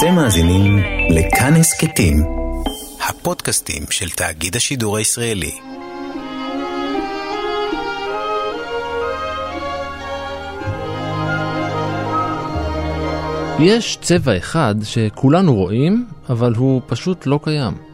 אתם מאזינים לכאן הסכתים, הפודקאסטים של תאגיד השידור הישראלי. יש צבע אחד שכולנו רואים, אבל הוא פשוט לא קיים.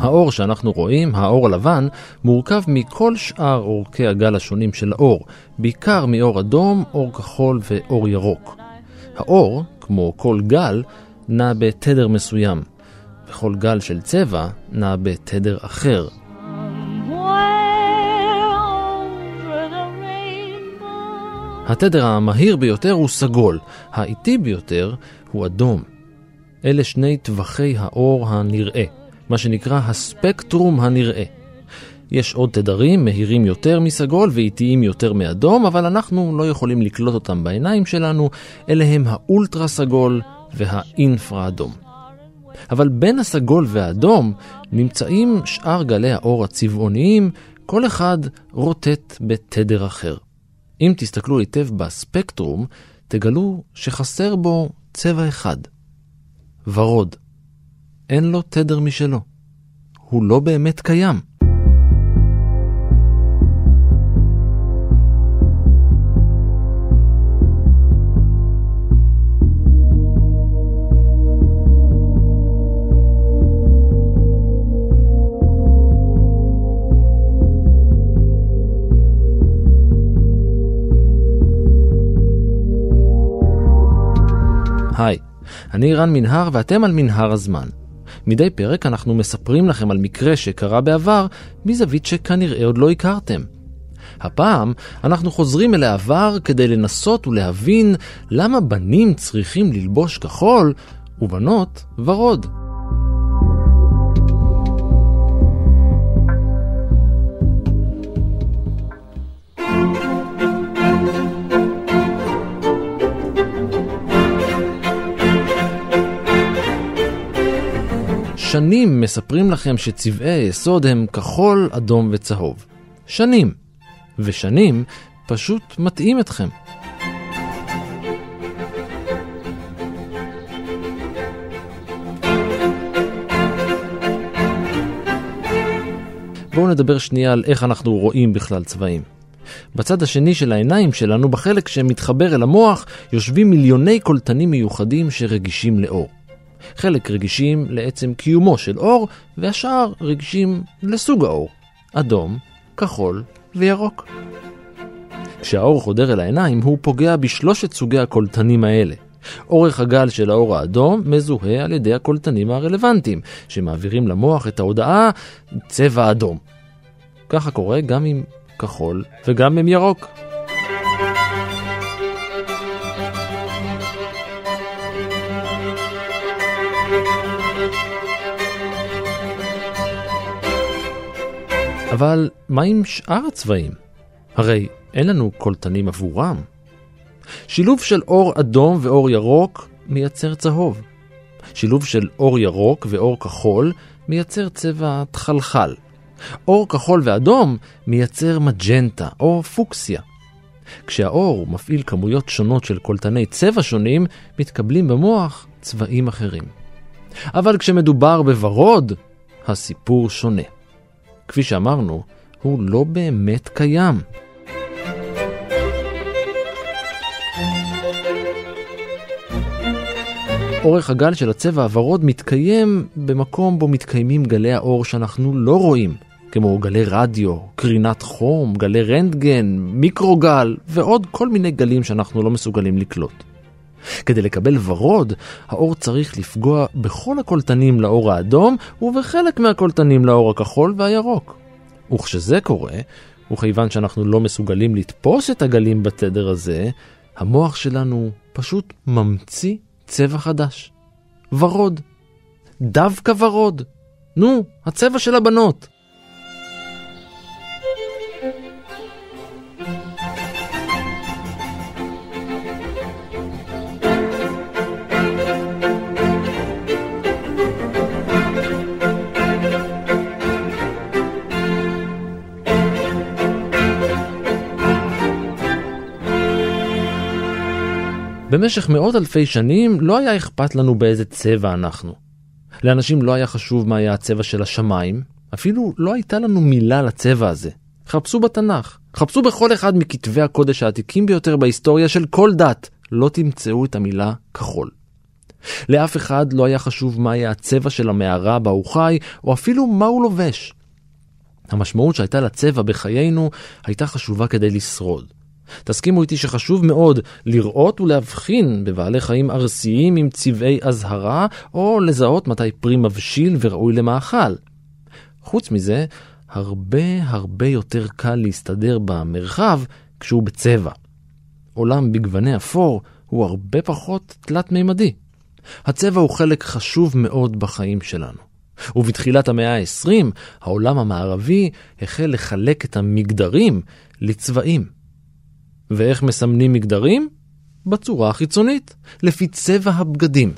האור שאנחנו רואים, האור הלבן, מורכב מכל שאר אורכי הגל השונים של האור, בעיקר מאור אדום, אור כחול ואור ירוק. האור, כמו כל גל, נע בתדר מסוים, וכל גל של צבע נע בתדר אחר. התדר המהיר ביותר הוא סגול, האיטי ביותר הוא אדום. אלה שני טווחי האור הנראה. מה שנקרא הספקטרום הנראה. יש עוד תדרים מהירים יותר מסגול ואיטיים יותר מאדום, אבל אנחנו לא יכולים לקלוט אותם בעיניים שלנו, אלה הם האולטרה סגול והאינפרה אדום. אבל בין הסגול והאדום נמצאים שאר גלי האור הצבעוניים, כל אחד רוטט בתדר אחר. אם תסתכלו היטב בספקטרום, תגלו שחסר בו צבע אחד, ורוד. אין לו תדר משלו. הוא לא באמת קיים. היי, אני רן מנהר ואתם על מנהר הזמן. מדי פרק אנחנו מספרים לכם על מקרה שקרה בעבר מזווית שכנראה עוד לא הכרתם. הפעם אנחנו חוזרים אל העבר כדי לנסות ולהבין למה בנים צריכים ללבוש כחול ובנות ורוד. שנים מספרים לכם שצבעי היסוד הם כחול, אדום וצהוב. שנים. ושנים פשוט מטעים אתכם. בואו נדבר שנייה על איך אנחנו רואים בכלל צבעים. בצד השני של העיניים שלנו, בחלק שמתחבר אל המוח, יושבים מיליוני קולטנים מיוחדים שרגישים לאור. חלק רגישים לעצם קיומו של אור, והשאר רגישים לסוג האור, אדום, כחול וירוק. כשהאור חודר אל העיניים, הוא פוגע בשלושת סוגי הקולטנים האלה. אורך הגל של האור האדום מזוהה על ידי הקולטנים הרלוונטיים, שמעבירים למוח את ההודעה צבע אדום. ככה קורה גם עם כחול וגם עם ירוק. אבל מה עם שאר הצבעים? הרי אין לנו קולטנים עבורם. שילוב של אור אדום ואור ירוק מייצר צהוב. שילוב של אור ירוק ואור כחול מייצר צבע תחלחל. אור כחול ואדום מייצר מג'נטה או פוקסיה. כשהאור מפעיל כמויות שונות של קולטני צבע שונים, מתקבלים במוח צבעים אחרים. אבל כשמדובר בוורוד, הסיפור שונה. כפי שאמרנו, הוא לא באמת קיים. אורך הגל של הצבע הוורוד מתקיים במקום בו מתקיימים גלי האור שאנחנו לא רואים, כמו גלי רדיו, קרינת חום, גלי רנטגן, מיקרוגל ועוד כל מיני גלים שאנחנו לא מסוגלים לקלוט. כדי לקבל ורוד, האור צריך לפגוע בכל הקולטנים לאור האדום ובחלק מהקולטנים לאור הכחול והירוק. וכשזה קורה, וכיוון שאנחנו לא מסוגלים לתפוס את הגלים בתדר הזה, המוח שלנו פשוט ממציא צבע חדש. ורוד. דווקא ורוד. נו, הצבע של הבנות. במשך מאות אלפי שנים לא היה אכפת לנו באיזה צבע אנחנו. לאנשים לא היה חשוב מה היה הצבע של השמיים, אפילו לא הייתה לנו מילה לצבע הזה. חפשו בתנ"ך, חפשו בכל אחד מכתבי הקודש העתיקים ביותר בהיסטוריה של כל דת, לא תמצאו את המילה כחול. לאף אחד לא היה חשוב מה היה הצבע של המערה בה הוא חי, או אפילו מה הוא לובש. המשמעות שהייתה לצבע בחיינו הייתה חשובה כדי לשרוד. תסכימו איתי שחשוב מאוד לראות ולהבחין בבעלי חיים ארסיים עם צבעי אזהרה, או לזהות מתי פרי מבשיל וראוי למאכל. חוץ מזה, הרבה הרבה יותר קל להסתדר במרחב כשהוא בצבע. עולם בגווני אפור הוא הרבה פחות תלת-מימדי. הצבע הוא חלק חשוב מאוד בחיים שלנו. ובתחילת המאה ה-20, העולם המערבי החל לחלק את המגדרים לצבעים. ואיך מסמנים מגדרים? בצורה החיצונית, לפי צבע הבגדים.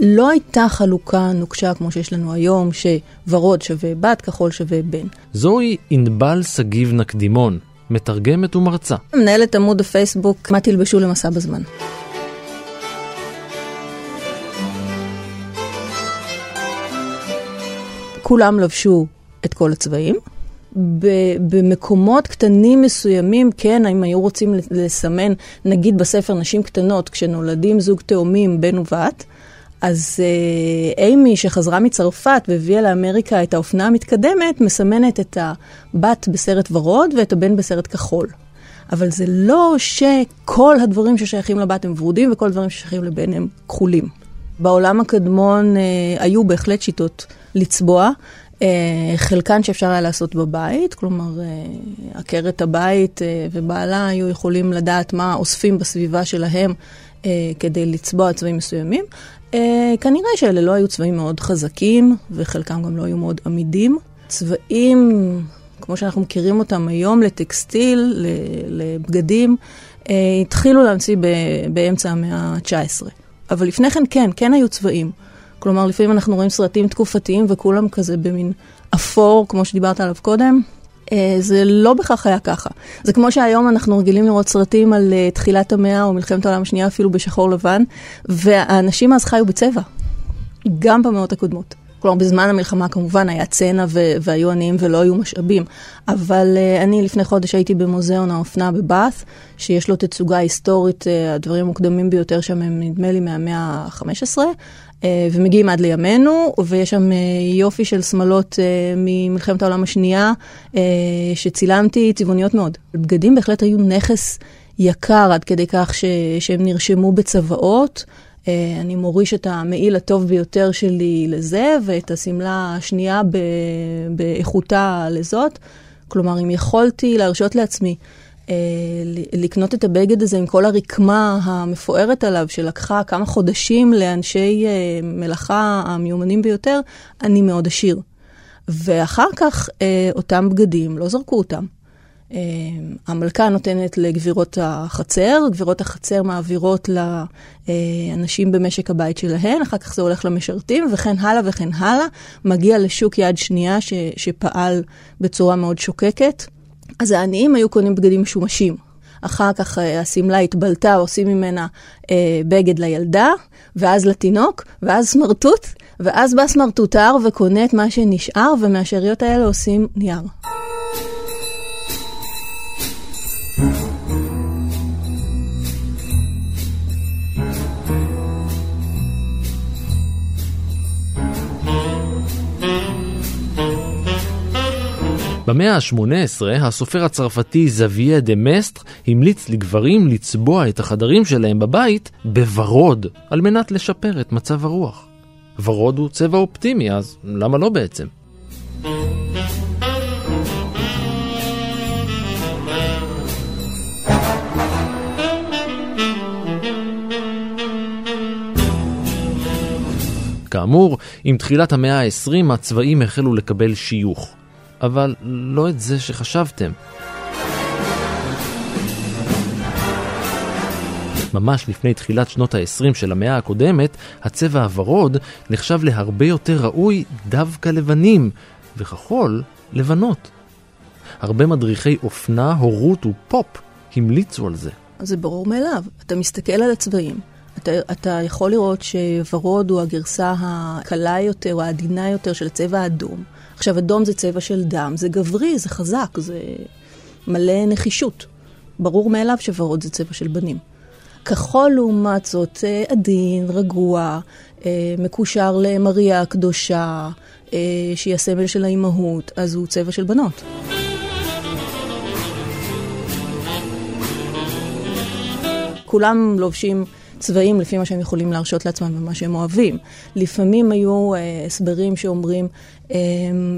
לא הייתה חלוקה נוקשה כמו שיש לנו היום, שוורוד שווה בת, כחול שווה בן. זוהי ענבל שגיב נקדימון, מתרגמת ומרצה. מנהלת עמוד הפייסבוק, מה תלבשו למסע בזמן. כולם לבשו את כל הצבעים. במקומות קטנים מסוימים, כן, אם היו רוצים לסמן, נגיד בספר נשים קטנות, כשנולדים זוג תאומים, בן ובת, אז אה, אימי, שחזרה מצרפת והביאה לאמריקה את האופנה המתקדמת, מסמנת את הבת בסרט ורוד ואת הבן בסרט כחול. אבל זה לא שכל הדברים ששייכים לבת הם ורודים וכל הדברים ששייכים לבן הם כחולים. בעולם הקדמון אה, היו בהחלט שיטות לצבוע. אה, חלקן שאפשר היה לעשות בבית, כלומר, אה, עקרת הבית אה, ובעלה היו יכולים לדעת מה אוספים בסביבה שלהם אה, כדי לצבוע צבעים מסוימים. אה, כנראה שאלה לא היו צבעים מאוד חזקים, וחלקם גם לא היו מאוד עמידים. צבעים, כמו שאנחנו מכירים אותם היום, לטקסטיל, לבגדים, אה, התחילו להמציא באמצע המאה ה-19. אבל לפני כן, כן, כן היו צבעים. כלומר, לפעמים אנחנו רואים סרטים תקופתיים וכולם כזה במין אפור, כמו שדיברת עליו קודם. אה, זה לא בהכרח היה ככה. זה כמו שהיום אנחנו רגילים לראות סרטים על uh, תחילת המאה או מלחמת העולם השנייה אפילו בשחור לבן, והאנשים אז חיו בצבע, גם במאות הקודמות. כלומר, בזמן המלחמה כמובן היה צנע והיו עניים ולא היו משאבים. אבל uh, אני לפני חודש הייתי במוזיאון האופנה בבאת', שיש לו תצוגה היסטורית, uh, הדברים המוקדמים ביותר שם הם נדמה לי מהמאה ה-15, אה, ומגיעים עד לימינו, ויש שם אה, יופי של שמלות אה, ממלחמת העולם השנייה, שצילמתי, צבעוניות מאוד. בגדים בהחלט היו נכס יקר עד כדי כך ש... שהם נרשמו בצוואות. אני מוריש את המעיל הטוב ביותר שלי לזה, ואת השמלה השנייה. באיכותה לזאת. כלומר, אם יכולתי להרשות לעצמי אה, לקנות את הבגד הזה עם כל הרקמה המפוארת עליו, שלקחה כמה חודשים לאנשי אה, מלאכה המיומנים ביותר, אני מאוד עשיר. ואחר כך אה, אותם בגדים, לא זרקו אותם. המלכה נותנת לגבירות החצר, גבירות החצר מעבירות לאנשים במשק הבית שלהן, אחר כך זה הולך למשרתים, וכן הלאה וכן הלאה. מגיע לשוק יד שנייה ש, שפעל בצורה מאוד שוקקת. אז העניים היו קונים בגדים משומשים. אחר כך אה, השמלה התבלטה, עושים ממנה אה, בגד לילדה, ואז לתינוק, ואז סמרטוט, ואז בא סמרטוטר וקונה את מה שנשאר, ומהשאריות האלה עושים נייר. במאה ה-18 הסופר הצרפתי זוויה דה מסטר המליץ לגברים לצבוע את החדרים שלהם בבית בוורוד, על מנת לשפר את מצב הרוח. ורוד הוא צבע אופטימי, אז למה לא בעצם? כאמור, עם תחילת המאה ה-20 הצבעים החלו לקבל שיוך. אבל לא את זה שחשבתם. ממש לפני תחילת שנות ה-20 של המאה הקודמת, הצבע הוורוד נחשב להרבה יותר ראוי דווקא לבנים, וכחול לבנות. הרבה מדריכי אופנה, הורות ופופ המליצו על זה. זה ברור מאליו. אתה מסתכל על הצבעים, אתה, אתה יכול לראות שוורוד הוא הגרסה הקלה יותר או העדינה יותר של הצבע האדום. עכשיו, אדום זה צבע של דם, זה גברי, זה חזק, זה מלא נחישות. ברור מאליו שוורוד זה צבע של בנים. כחול לעומת זאת אה, עדין, רגוע, אה, מקושר למריה הקדושה, אה, שהיא הסמל של האימהות, אז הוא צבע של בנות. כולם לובשים צבעים לפי מה שהם יכולים להרשות לעצמם ומה שהם אוהבים. לפעמים היו הסברים שאומרים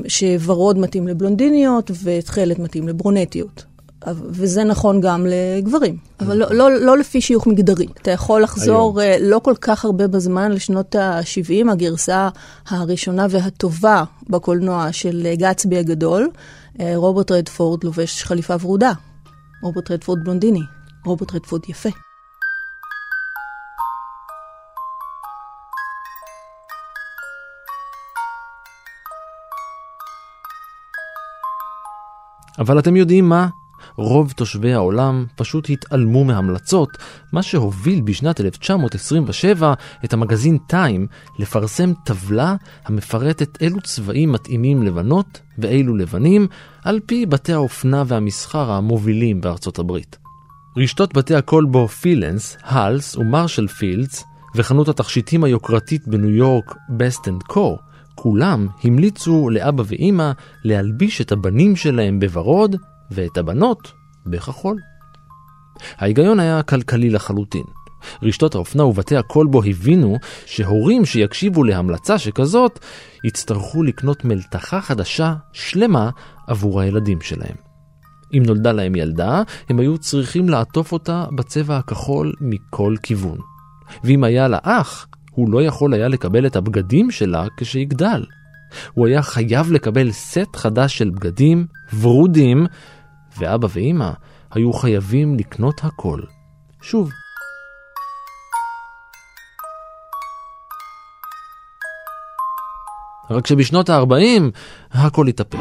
שוורוד מתאים לבלונדיניות ותכלת מתאים לברונטיות. וזה נכון גם לגברים, אבל לא, לא, לא לפי שיוך מגדרי. אתה יכול לחזור היום. אה, לא כל כך הרבה בזמן לשנות ה-70, הגרסה הראשונה והטובה בקולנוע של אה, גצבי הגדול. אה, רוברט רדפורד לובש חליפה ורודה. רוברט רדפורד בלונדיני. רוברט רדפורד יפה. אבל אתם יודעים מה? רוב תושבי העולם פשוט התעלמו מהמלצות, מה שהוביל בשנת 1927 את המגזין טיים לפרסם טבלה המפרטת אילו צבעים מתאימים לבנות ואילו לבנים, על פי בתי האופנה והמסחר המובילים בארצות הברית. רשתות בתי הקולבו Filene's, Halle's ו Marshall Field's, וחנות התכשיטים היוקרתית בניו יורק, Best & Co, כולם המליצו לאבא ואימא להלביש את הבנים שלהם בוורוד ואת הבנות בכחול. ההיגיון היה כלכלי לחלוטין. רשתות האופנה ובתי הקולבו הבינו שהורים שיקשיבו להמלצה שכזאת יצטרכו לקנות מלתחה חדשה שלמה עבור הילדים שלהם. אם נולדה להם ילדה, הם היו צריכים לעטוף אותה בצבע הכחול מכל כיוון. ואם היה לה אח, הוא לא יכול היה לקבל את הבגדים שלה כשיגדל. הוא היה חייב לקבל סט חדש של בגדים ורודים, ואבא ואימא היו חייבים לקנות הכל. שוב. רק שבשנות ה-40 הכל התהפך.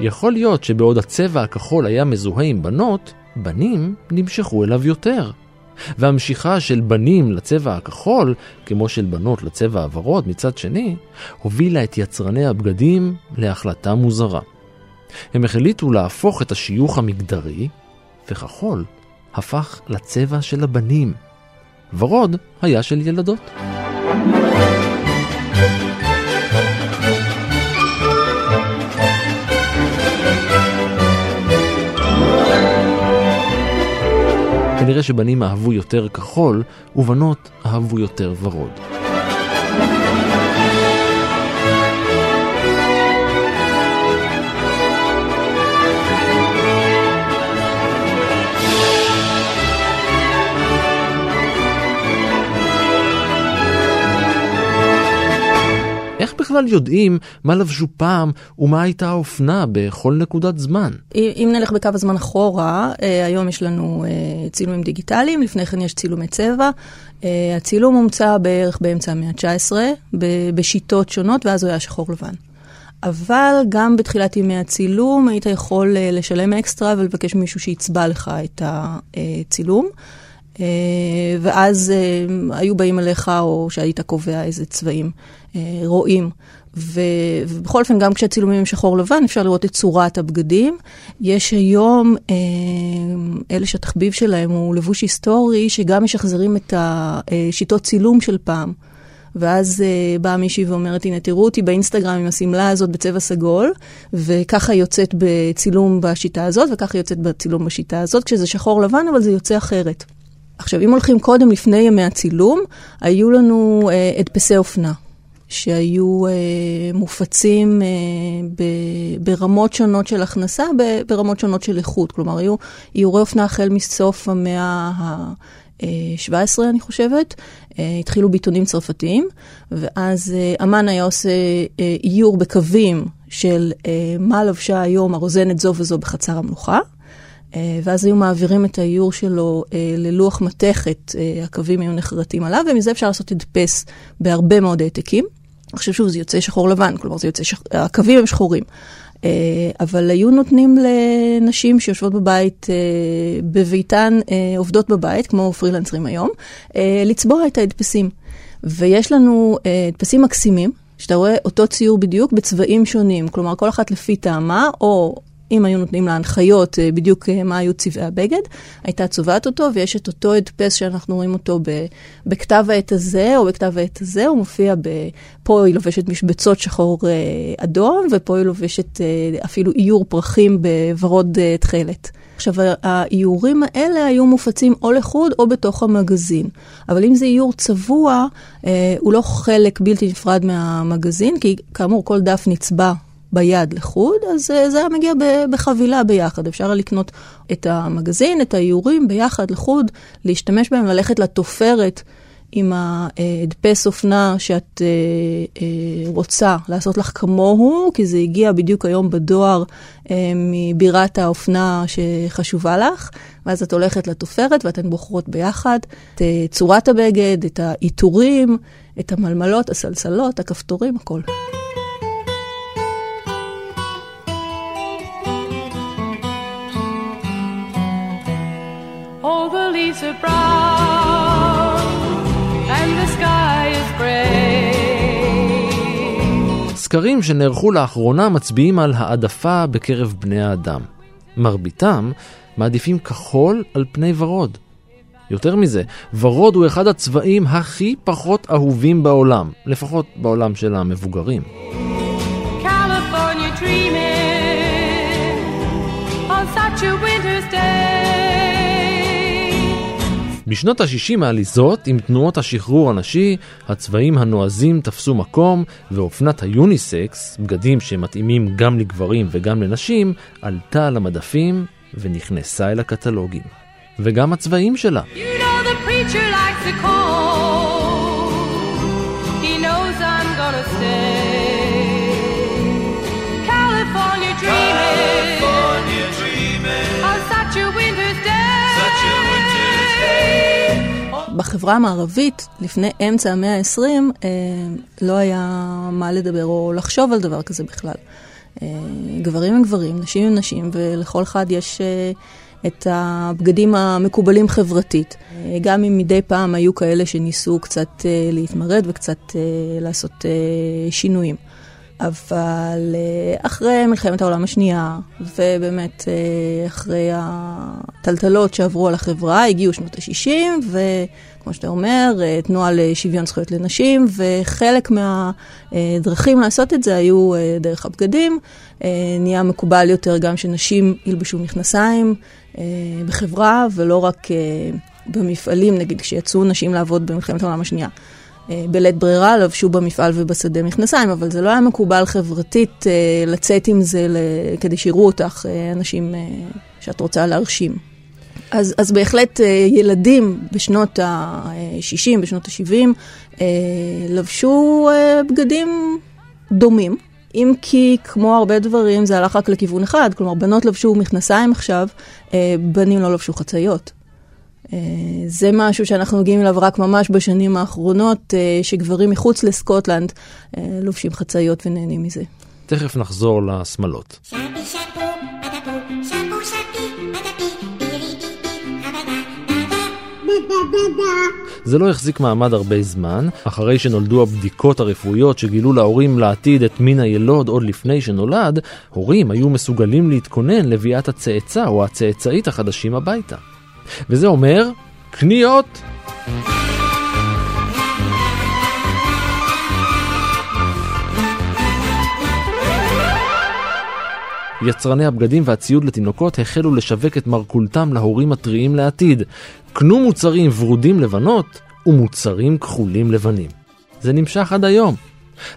יכול להיות שבעוד הצבע הכחול היה מזוהה עם בנות, בנים נמשכו אליו יותר. והמשיכה של בנים לצבע הכחול, כמו של בנות לצבע הוורוד מצד שני, הובילה את יצרני הבגדים להחלטה מוזרה. הם החליטו להפוך את השיוך המגדרי, וכחול הפך לצבע של הבנים. ורוד היה של ילדות. כנראה שבנים אהבו יותר כחול, ובנות אהבו יותר ורוד. בכלל יודעים מה לבשו פעם ומה הייתה האופנה בכל נקודת זמן? אם נלך בקו הזמן אחורה, אה, היום יש לנו אה, צילומים דיגיטליים, לפני כן יש צילומי צבע. אה, הצילום הומצא בערך באמצע המאה ה-19, בשיטות שונות, ואז הוא היה שחור לבן. אבל גם בתחילת ימי הצילום היית יכול לשלם אקסטרה ולבקש מישהו שיצבע לך את הצילום. ואז היו באים אליך, או שהיית קובע איזה צבעים רואים. ו, ובכל אופן, גם כשהצילומים הם שחור לבן, אפשר לראות את צורת הבגדים. יש היום אה, אלה שהתחביב שלהם הוא לבוש היסטורי, שגם משחזרים את השיטות צילום של פעם. ואז uh, באה מישהי ואומרת, הנה, תראו אותי באינסטגרם עם השמלה הזאת בצבע סגול, וככה יוצאת בצילום בשיטה הזאת, וככה יוצאת בצילום בשיטה הזאת, כשזה שחור לבן, אבל זה יוצא אחרת. עכשיו, אם הולכים קודם, לפני ימי הצילום, היו לנו uh, הדפסי אופנה. שהיו אה, מופצים אה, ברמות שונות של הכנסה, ברמות שונות של איכות. כלומר, היו איורי אופנה החל מסוף המאה ה-17, אני חושבת. אה, התחילו בעיתונים צרפתיים, ואז אה, אמן היה עושה אה, איור בקווים של אה, מה לבשה היום הרוזנת זו וזו בחצר המלוכה. ואז היו מעבירים את האיור שלו ללוח מתכת, הקווים היו נחרטים עליו, ומזה אפשר לעשות הדפס בהרבה מאוד העתקים. עכשיו שוב, זה יוצא שחור לבן, כלומר זה יוצא, שח... הקווים הם שחורים. אה, אבל היו נותנים לנשים שיושבות בבית, אה, בביתן, אה, עובדות בבית, כמו פרילנסרים היום, לצבוע את ההדפסים. ויש לנו הדפסים מקסימים, שאתה רואה אותו ציור בדיוק בצבעים שונים, כלומר כל אחת לפי טעמה, או אם היו נותנים לה הנחיות אה, בדיוק אה, מה היו צבעי הבגד, הייתה צובעת אותו, ויש את אותו הדפס שאנחנו רואים אותו בכתב העת הזה, או בכתב העת הזה, הוא מופיע ב... פה היא לובשת משבצות שחור אה, אדום, ופה היא לובשת אפילו איור פרחים בוורוד תכלת. עכשיו, האיורים האלה היו מופצים או לחוד או בתוך המגזין. אבל אם זה איור צבוע, הוא לא חלק בלתי נפרד מהמגזין, כי כאמור, כל דף נצבע ביד לחוד, אז אה, זה היה מגיע בחבילה ביחד. אפשר לקנות את המגזין, את האיורים ביחד לחוד, להשתמש בהם, ללכת לתופרת עם ההדפס אופנה שאת אה, אה, רוצה לעשות לך כמוהו, כי זה הגיע בדיוק היום בדואר מבירת האופנה שחשובה לך, ואז את הולכת לתופרת ואתן בוחרות ביחד את צורת הבגד, את העיטורים, את המלמלות, הסלסלות, הכפתורים, הכל. Leaves are brown and the sky is gray. סקרים שנערכו לאחרונה מצביעים על העדפה בקרב בני האדם. מרביתם מעדיפים כחול על פני ורוד. יותר מזה, ורוד הוא אחד הצבעים הכי פחות אהובים בעולם, לפחות בעולם של המבוגרים. בשנות ה-60 העליזות, עם תנועות השחרור הנשי, הצבעים הנועזים תפסו מקום, ואופנת היוניסקס, בגדים שמתאימים גם לגברים וגם לנשים, עלתה על המדפים ונכנסה אל הקטלוגים. וגם הצבעים שלה. You know בחברה המערבית, לפני אמצע המאה ה-20, אה, לא היה מה לדבר או לחשוב על דבר כזה בכלל. אה, גברים הם גברים, נשים הם נשים, ולכל אחד יש אה, את הבגדים המקובלים חברתית. גם אם מדי פעם היו כאלה שניסו קצת להתמרד וקצת לעשות שינויים. אבל אחרי מלחמת העולם השנייה, ובאמת אחרי הטלטלות שעברו על החברה, הגיעו שנות ה-60, וכמו שאתה אומר, אה, תנועה לשוויון זכויות לנשים, וחלק מהדרכים לעשות את זה היו דרך הבגדים. נהיה מקובל יותר גם שנשים ילבשו מכנסיים בחברה, ולא רק במפעלים, נגיד כשיצאו נשים לעבוד במלחמת העולם השנייה. אה, בלית ברירה לבשו במפעל ובשדה מכנסיים, אבל זה לא היה מקובל חברתית אה, לצאת עם זה כדי שיראו אותך, אה, אנשים שאת רוצה להרשים. אז, אז בהחלט ילדים בשנות ה-60, בשנות ה-70, לבשו בגדים דומים. אם כי כמו הרבה דברים זה הלך רק לכיוון אחד, כלומר בנות לבשו מכנסיים עכשיו, בנים לא לבשו חצאיות. אה, זה משהו שאנחנו מגיעים אליו רק ממש בשנים האחרונות, אה, שגברים מחוץ לסקוטלנד אה, לובשים חצאיות ונהנים מזה. תכף נחזור לשמלות. זה לא החזיק מעמד הרבה זמן, אחרי שנולדו הבדיקות הרפואיות שגילו להורים לעתיד את מין הילוד עוד לפני שנולד, הורים היו מסוגלים להתכונן לביאת הצאצא או הצאצאית החדשים הביתה. וזה אומר קניות. יצרני הבגדים והציוד לתינוקות החלו לשווק את מרכולתם להורים הטריים לעתיד. קנו מוצרים ורודים לבנות ומוצרים כחולים לבנים. זה נמשך עד היום.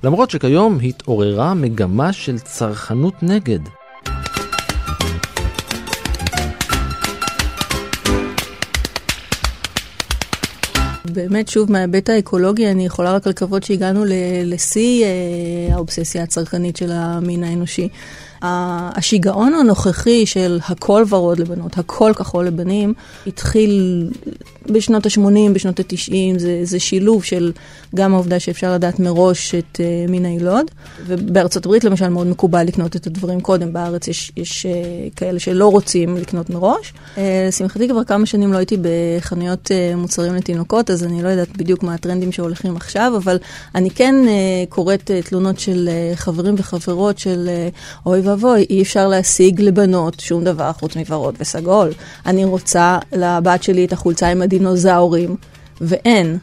למרות שכיום התעוררה מגמה של צרכנות נגד. באמת, שוב, מההיבט האקולוגי, אני יכולה רק לקוות שהגענו לשיא אה, האובססיה הצרכנית של המין האנושי. השיגעון הנוכחי של הכל ורוד לבנות, הכל כחול לבנים, התחיל בשנות ה-80, בשנות ה-90, זה, זה שילוב של גם העובדה שאפשר לדעת מראש את uh, מין היילוד, ובארצות הברית למשל מאוד מקובל לקנות את הדברים קודם, בארץ יש, יש uh, כאלה שלא רוצים לקנות מראש. Uh, לשמחתי כבר כמה שנים לא הייתי בחנויות uh, מוצרים לתינוקות, אז אני לא יודעת בדיוק מה הטרנדים שהולכים עכשיו, אבל אני כן uh, קוראת uh, תלונות של uh, חברים וחברות של uh, אוי ואבוי, אי אפשר להשיג לבנות שום דבר חוץ מוורוד וסגול. אני רוצה לבת שלי את החולצה עם הדינוזאורים, ואין.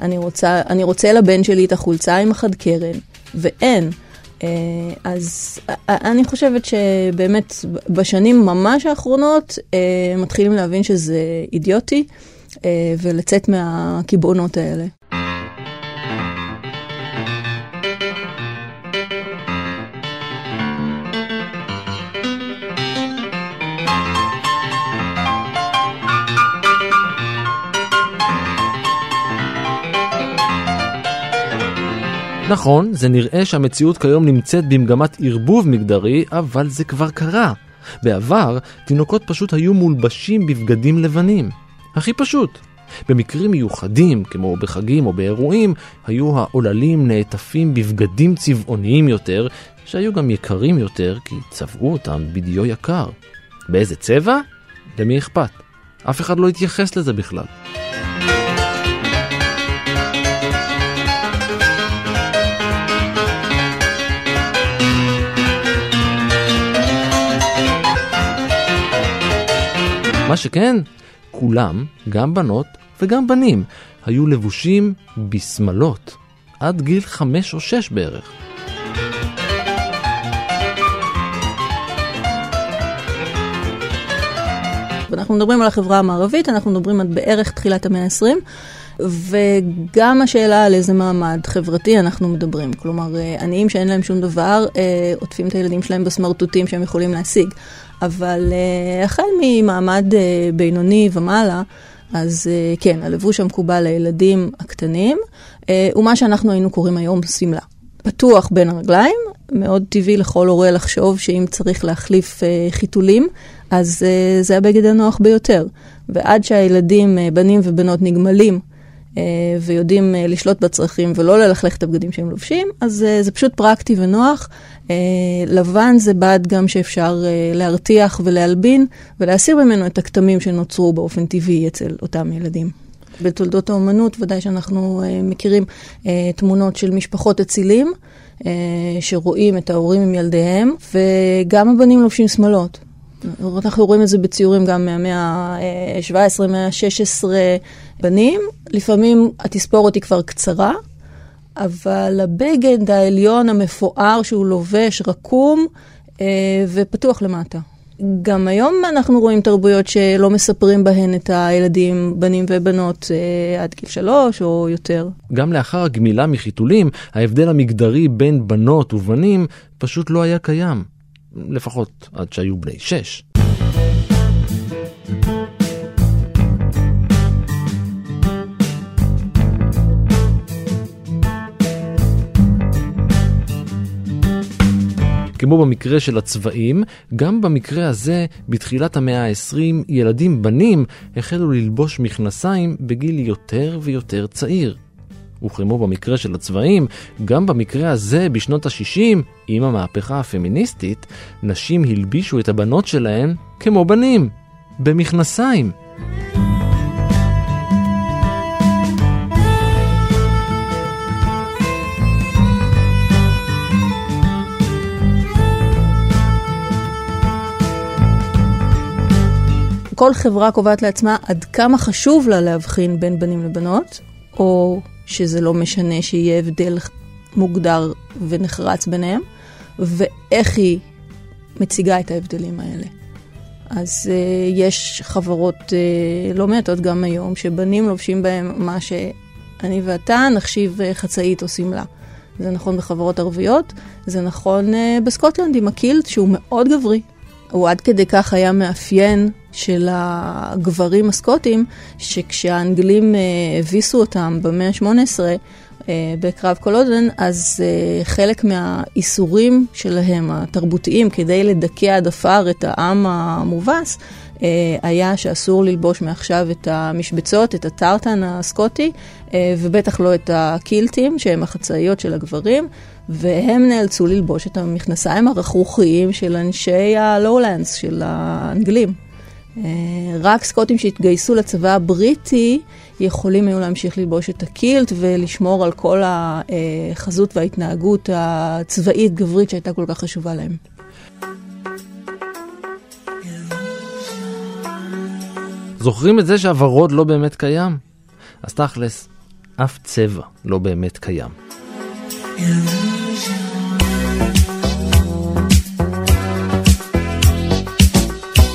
אני רוצה, אני רוצה לבן שלי את החולצה עם החד קרן, ואין. אה, אז אני חושבת שבאמת בשנים ממש האחרונות אה, מתחילים להבין שזה אידיוטי אה, ולצאת מהקיבעונות האלה. נכון, זה נראה שהמציאות כיום נמצאת במגמת ערבוב מגדרי, אבל זה כבר קרה. בעבר, תינוקות פשוט היו מולבשים בבגדים לבנים. הכי פשוט. במקרים מיוחדים, כמו בחגים או באירועים, היו העוללים נעטפים בבגדים צבעוניים יותר, שהיו גם יקרים יותר, כי צבעו אותם בדיו יקר. באיזה צבע? למי אכפת? אף אחד לא התייחס לזה בכלל. מה שכן, כולם, גם בנות וגם בנים, היו לבושים בשמלות, עד גיל חמש או שש בערך. אנחנו מדברים על החברה המערבית, אנחנו מדברים על בערך תחילת המאה ה-20, וגם השאלה על איזה מעמד חברתי אנחנו מדברים. כלומר, אה, עניים שאין להם שום דבר, אה, עוטפים את הילדים שלהם בסמרטוטים שהם יכולים להשיג. אבל uh, החל ממעמד uh, בינוני ומעלה, אז uh, כן, הלבוש המקובל לילדים הקטנים, הוא מה שאנחנו היינו קוראים היום שמלה. פתוח בין הרגליים, מאוד טבעי לכל הורה לחשוב שאם צריך להחליף חיתולים, אז זה הבגד הנוח ביותר. ועד שהילדים, בנים ובנות, נגמלים אה, ויודעים אה, לשלוט בצרכים ולא ללכלך את הבגדים שהם לובשים, אז אה, זה פשוט פרקטי ונוח. לבן זה בד גם שאפשר להרתיח ולהלבין ולהסיר ממנו את הכתמים שנוצרו באופן טבעי אצל אותם ילדים. בתולדות האומנות ודאי שאנחנו מכירים תמונות של משפחות אצילים. שרואים את ההורים עם ילדיהם, וגם הבנים לובשים שמלות. אנחנו רואים את זה בציורים גם מהמאה ה-17, מאה ה-16 בנים. לפעמים התספורת היא כבר קצרה, אבל הבגד העליון המפואר שהוא לובש רקום אה, ופתוח למטה. גם היום אנחנו רואים תרבויות שלא מספרים בהן את הילדים, בנים ובנות, אה, עד גיל שלוש או יותר. גם לאחר הגמילה מחיתולים, ההבדל המגדרי בין בנות ובנים פשוט לא היה קיים. לפחות עד שהיו בני שש. כמו במקרה של הצבעים, גם במקרה הזה, בתחילת המאה ה-20, ילדים בנים החלו ללבוש מכנסיים בגיל יותר ויותר צעיר. וכמו במקרה של הצבעים, גם במקרה הזה בשנות ה-60, עם המהפכה הפמיניסטית, נשים הלבישו את הבנות שלהן כמו בנים, במכנסיים. כל חברה קובעת לעצמה עד כמה חשוב לה להבחין בין בנים לבנות, או שזה לא משנה שיהיה הבדל מוגדר ונחרץ ביניהם, ואיך היא מציגה את ההבדלים האלה. אז uh, יש חברות uh, לא מעטות גם היום, שבנים לובשים בהם מה שאני ואתה נחשיב uh, חצאית או שמלה. זה נכון בחברות ערביות, זה נכון uh, בסקוטלנד עם הקילט שהוא מאוד גברי. הוא עד כדי כך היה מאפיין של הגברים הסקוטים, שכשהאנגלים אה, הביסו אותם במאה ה-18, בקרב קולודן, אז חלק מהאיסורים שלהם, התרבותיים, כדי לדכא עד עפר את העם המובס, היה שאסור ללבוש מעכשיו את המשבצות, את הטרטן הסקוטי, ובטח לא את הקילטים, שהם החצאיות של הגברים, והם נאלצו ללבוש את המכנסיים הרכרוכיים של אנשי הלואולנדס, של האנגלים. רק סקוטים שהתגייסו לצבא הבריטי יכולים היו להמשיך ללבוש את הקילט ולשמור על כל החזות וההתנהגות הצבאית-גברית שהייתה כל כך חשובה להם. זוכרים את זה שהוורוד לא באמת קיים? אז תכלס, אף צבע לא באמת קיים.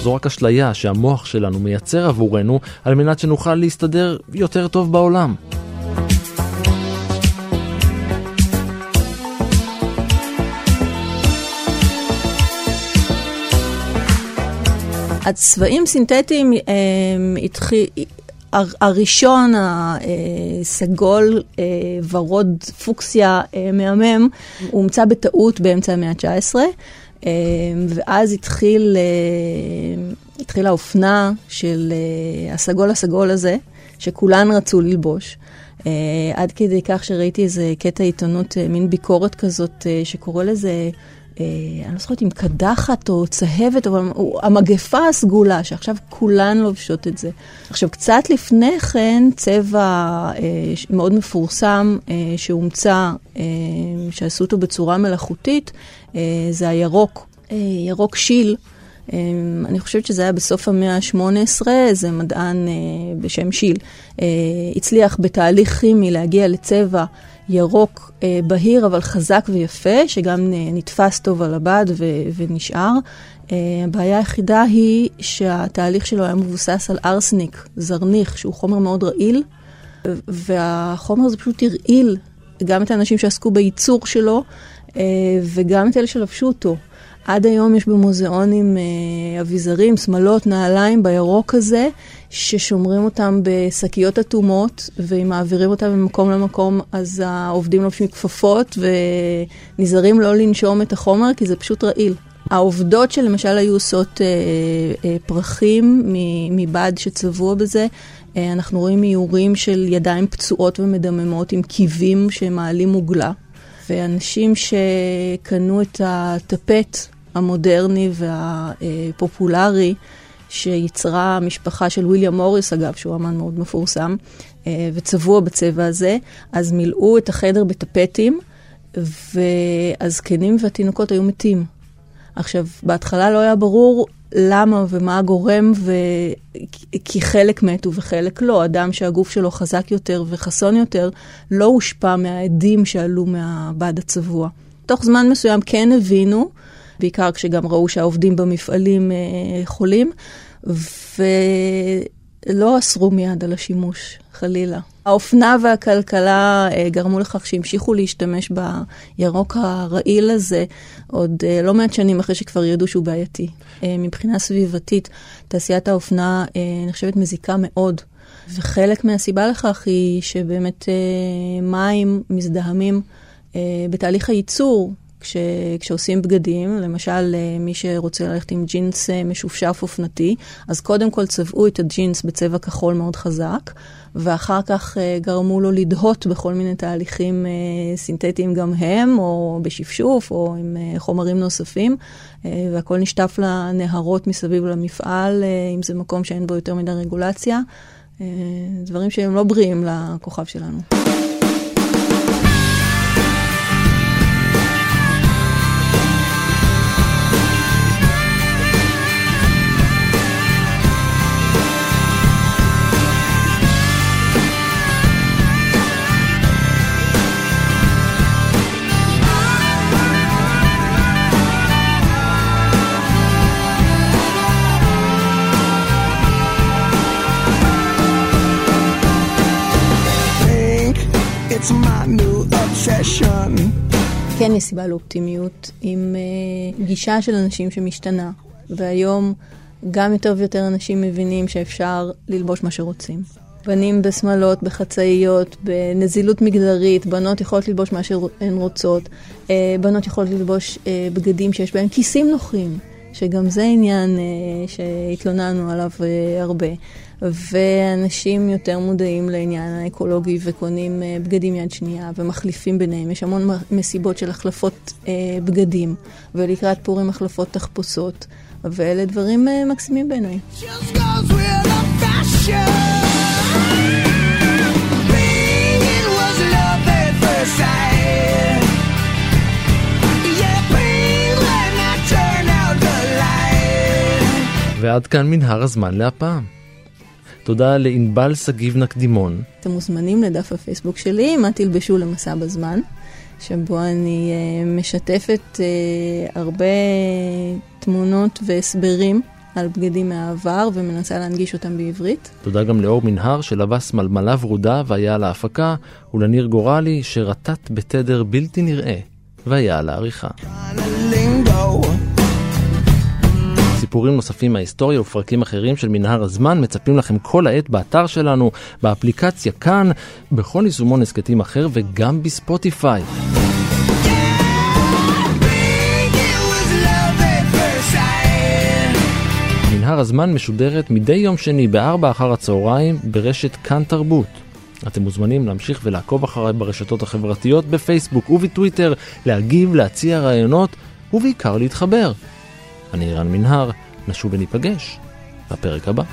זו רק אשליה שהמוח שלנו מייצר עבורנו על מנת שנוכל להסתדר יותר טוב בעולם. הצבעים סינתטיים אה, התחיל... הראשון, הסגול, אה, ורוד, פוקסיה, אה, מהמם, הומצא בטעות באמצע המאה ה-19, ואז התחיל, התחילה האופנה של הסגול הסגול הזה, שכולן רצו ללבוש. עד כדי כך שראיתי איזה קטע עיתונות, מין ביקורת כזאת, שקורא לזה אה, אני לא זוכרת אם קדחת או צהבת, אבל המגפה הסגולה, שעכשיו כולן לובשות את זה. עכשיו, קצת לפני כן, צבע אה, מאוד מפורסם אה, שהומצא, שעשו אותו בצורה מלאכותית, זה הירוק, ירוק שיל. אני חושבת שזה היה בסוף המאה ה-18, איזה מדען בשם שיל הצליח בתהליך כימי להגיע לצבע ירוק אה, בהיר אבל חזק ויפה, שגם אה, נתפס טוב על הבד ו- ונשאר. אה, הבעיה היחידה היא שהתהליך שלו היה מבוסס על ארסניק, זרניך, שהוא חומר מאוד רעיל, והחומר הזה פשוט הרעיל גם את האנשים שעסקו בייצור שלו אה, וגם את אלה שלבשו אותו. עד היום יש במוזיאונים אה, אביזרים, שמלות, נעליים בירוק הזה, ששומרים אותם בשקיות אטומות, ואם מעבירים אותם ממקום למקום, אז העובדים לובשים כפפות ונזהרים לא לנשום את החומר, כי זה פשוט רעיל. העובדות שלמשל היו עושות אה, אה, פרחים מבד שצבוע בזה, אה, אנחנו רואים איורים של ידיים פצועות ומדממות עם קיבים שמעלים מוגלה. ואנשים שקנו את הטפט המודרני והפופולרי שיצרה המשפחה של ויליאם מוריס, אגב, שהוא אמן מאוד מפורסם, אה, וצבוע בצבע הזה, אז מילאו את החדר בטפטים, והזקנים והתינוקות היו מתים. עכשיו, בהתחלה לא היה ברור למה ומה הגורם, ו... כי חלק מתו וחלק לא. אדם שהגוף שלו חזק יותר וחסון יותר, לא הושפע מהעדים שעלו מהבד הצבוע. תוך זמן מסוים כן הבינו בעיקר כשגם ראו שהעובדים במפעלים אה, חולים, ולא אסרו מיד על השימוש, חלילה. האופנה והכלכלה אה, גרמו לכך שהמשיכו להשתמש בירוק הרעיל הזה עוד אה, לא מעט שנים אחרי שכבר ידעו שהוא בעייתי. מבחינה סביבתית, תעשיית האופנה נחשבת מזיקה מאוד. וחלק מהסיבה לכך היא שבאמת מים מזדהמים בתהליך הייצור כש, כשעושים בגדים, למשל אה, מי שרוצה ללכת עם ג'ינס אה, משופשף אופנתי, אז קודם כל צבעו את הג'ינס בצבע כחול מאוד חזק, ואחר כך אה, גרמו לו לדהות בכל מיני תהליכים סינתטיים גם הם, או בשפשוף, או עם חומרים נוספים, והכל נשטף לנהרות מסביב למפעל, אם זה מקום שאין בו יותר מדי רגולציה. דברים שהם לא בריאים לכוכב שלנו. יש סיבה לאופטימיות עם uh, גישה של אנשים שמשתנה, והיום גם יותר ויותר אנשים מבינים שאפשר ללבוש מה שרוצים. בנים בשמלות, בחצאיות, בנזילות מגדרית, בנות יכולות ללבוש מה שהן רוצות, אה, בנות יכולות ללבוש אה, בגדים שיש בהם כיסים נוחים, שגם זה עניין אה, שהתלוננו עליו הרבה. ואנשים יותר מודעים לעניין האקולוגי וקונים בגדים יד שנייה ומחליפים ביניהם. יש המון מסיבות של החלפות בגדים, ולקראת פורים החלפות תחפושות, ואלה דברים מקסימים בעיניי. ועד כאן מנהר הזמן להפעם. תודה לענבל שגיב נקדימון. אתם מוזמנים לדף הפייסבוק שלי, מה תלבשו למסע בזמן, שבו אני uh, משתפת uh, הרבה תמונות והסברים על בגדים מהעבר ומנסה להנגיש אותם בעברית. תודה גם לאור מנהר שלבש מלמלה ורודה והיה על ההפקה, ולניר גורלי שרטט בתדר בלתי נראה והיה על העריכה. סיפורים נוספים מההיסטוריה ופרקים אחרים של מנהר הזמן מצפים לכם כל העת באתר שלנו, באפליקציה כאן, בכל יישומון הסכתים אחר וגם בספוטיפיי. מנהר הזמן משודרת מדי יום שני בארבע אחר הצהריים ברשת כאן תרבות. אתם מוזמנים להמשיך ולעקוב אחריי ברשתות החברתיות בפייסבוק ובטוויטר, להגיב, להציע רעיונות ובעיקר להתחבר. אני רן מנהר, נשוב וניפגש בפרק הבא.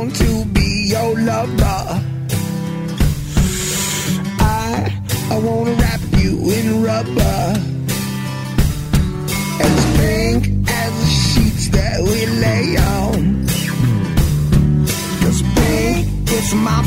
want to be your lover. I, I wanna wrap you in rubber. As pink as the sheets that we lay on. Cause pink is my